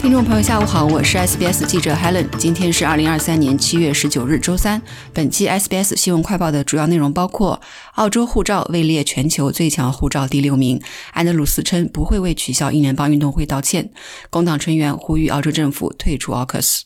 听众朋友，下午好，我是 SBS 记者 Helen。今天是二零二三年七月十九日，周三。本期 SBS 新闻快报的主要内容包括：澳洲护照位列全球最强护照第六名；安德鲁斯称不会为取消英联邦运动会道歉；工党成员呼吁澳洲政府退出 AUKUS。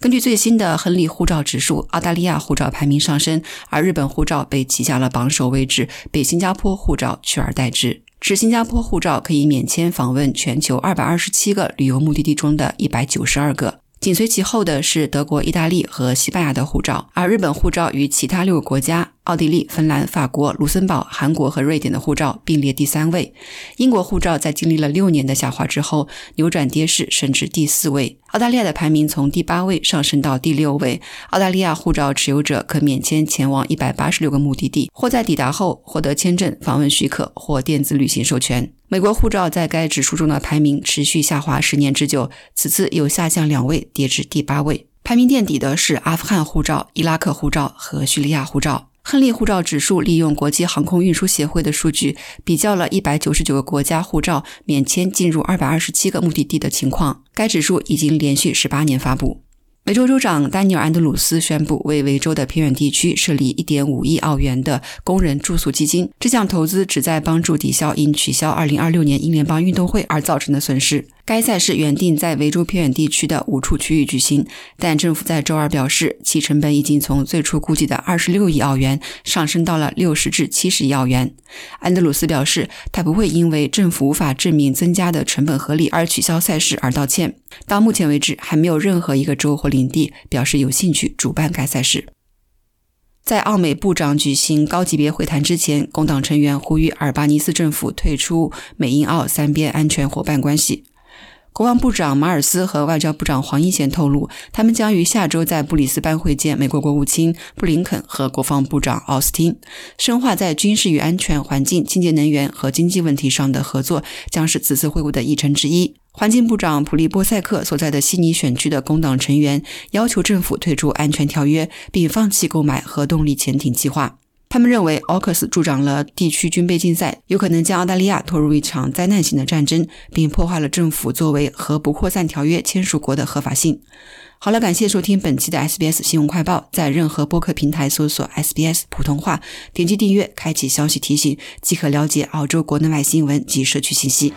根据最新的亨利护照指数，澳大利亚护照排名上升，而日本护照被挤下了榜首位置，被新加坡护照取而代之。持新加坡护照可以免签访问全球二百二十七个旅游目的地中的一百九十二个，紧随其后的是德国、意大利和西班牙的护照，而日本护照与其他六个国家。奥地利、芬兰、法国、卢森堡、韩国和瑞典的护照并列第三位。英国护照在经历了六年的下滑之后，扭转跌势，升至第四位。澳大利亚的排名从第八位上升到第六位。澳大利亚护照持有者可免签前往一百八十六个目的地，或在抵达后获得签证、访问许可或电子旅行授权。美国护照在该指数中的排名持续下滑十年之久，此次又下降两位，跌至第八位。排名垫底的是阿富汗护照、伊拉克护照和叙利亚护照。亨利护照指数利用国际航空运输协会的数据，比较了一百九十九个国家护照免签进入二百二十七个目的地的情况。该指数已经连续十八年发布。维州州长丹尼尔·安德鲁斯宣布为维州的偏远地区设立1.5亿澳元的工人住宿基金。这项投资旨在帮助抵消因取消2026年英联邦运动会而造成的损失。该赛事原定在维州偏远地区的五处区域举行，但政府在周二表示，其成本已经从最初估计的26亿澳元上升到了60至70亿澳元。安德鲁斯表示，他不会因为政府无法证明增加的成本合理而取消赛事而道歉。到目前为止，还没有任何一个州或领地表示有兴趣主办该赛事。在澳美部长举行高级别会谈之前，工党成员呼吁阿尔巴尼斯政府退出美英澳三边安全伙伴关系。国防部长马尔斯和外交部长黄英贤透露，他们将于下周在布里斯班会见美国国务卿布林肯和国防部长奥斯汀，深化在军事与安全、环境、清洁能源和经济问题上的合作，将是此次会晤的议程之一。环境部长普利波塞克所在的悉尼选区的工党成员要求政府退出安全条约，并放弃购买核动力潜艇计划。他们认为，AUKUS 助长了地区军备竞赛，有可能将澳大利亚拖入一场灾难性的战争，并破坏了政府作为核不扩散条约签署国的合法性。好了，感谢收听本期的 SBS 新闻快报，在任何播客平台搜索 SBS 普通话，点击订阅，开启消息提醒，即可了解澳洲国内外新闻及社区信息。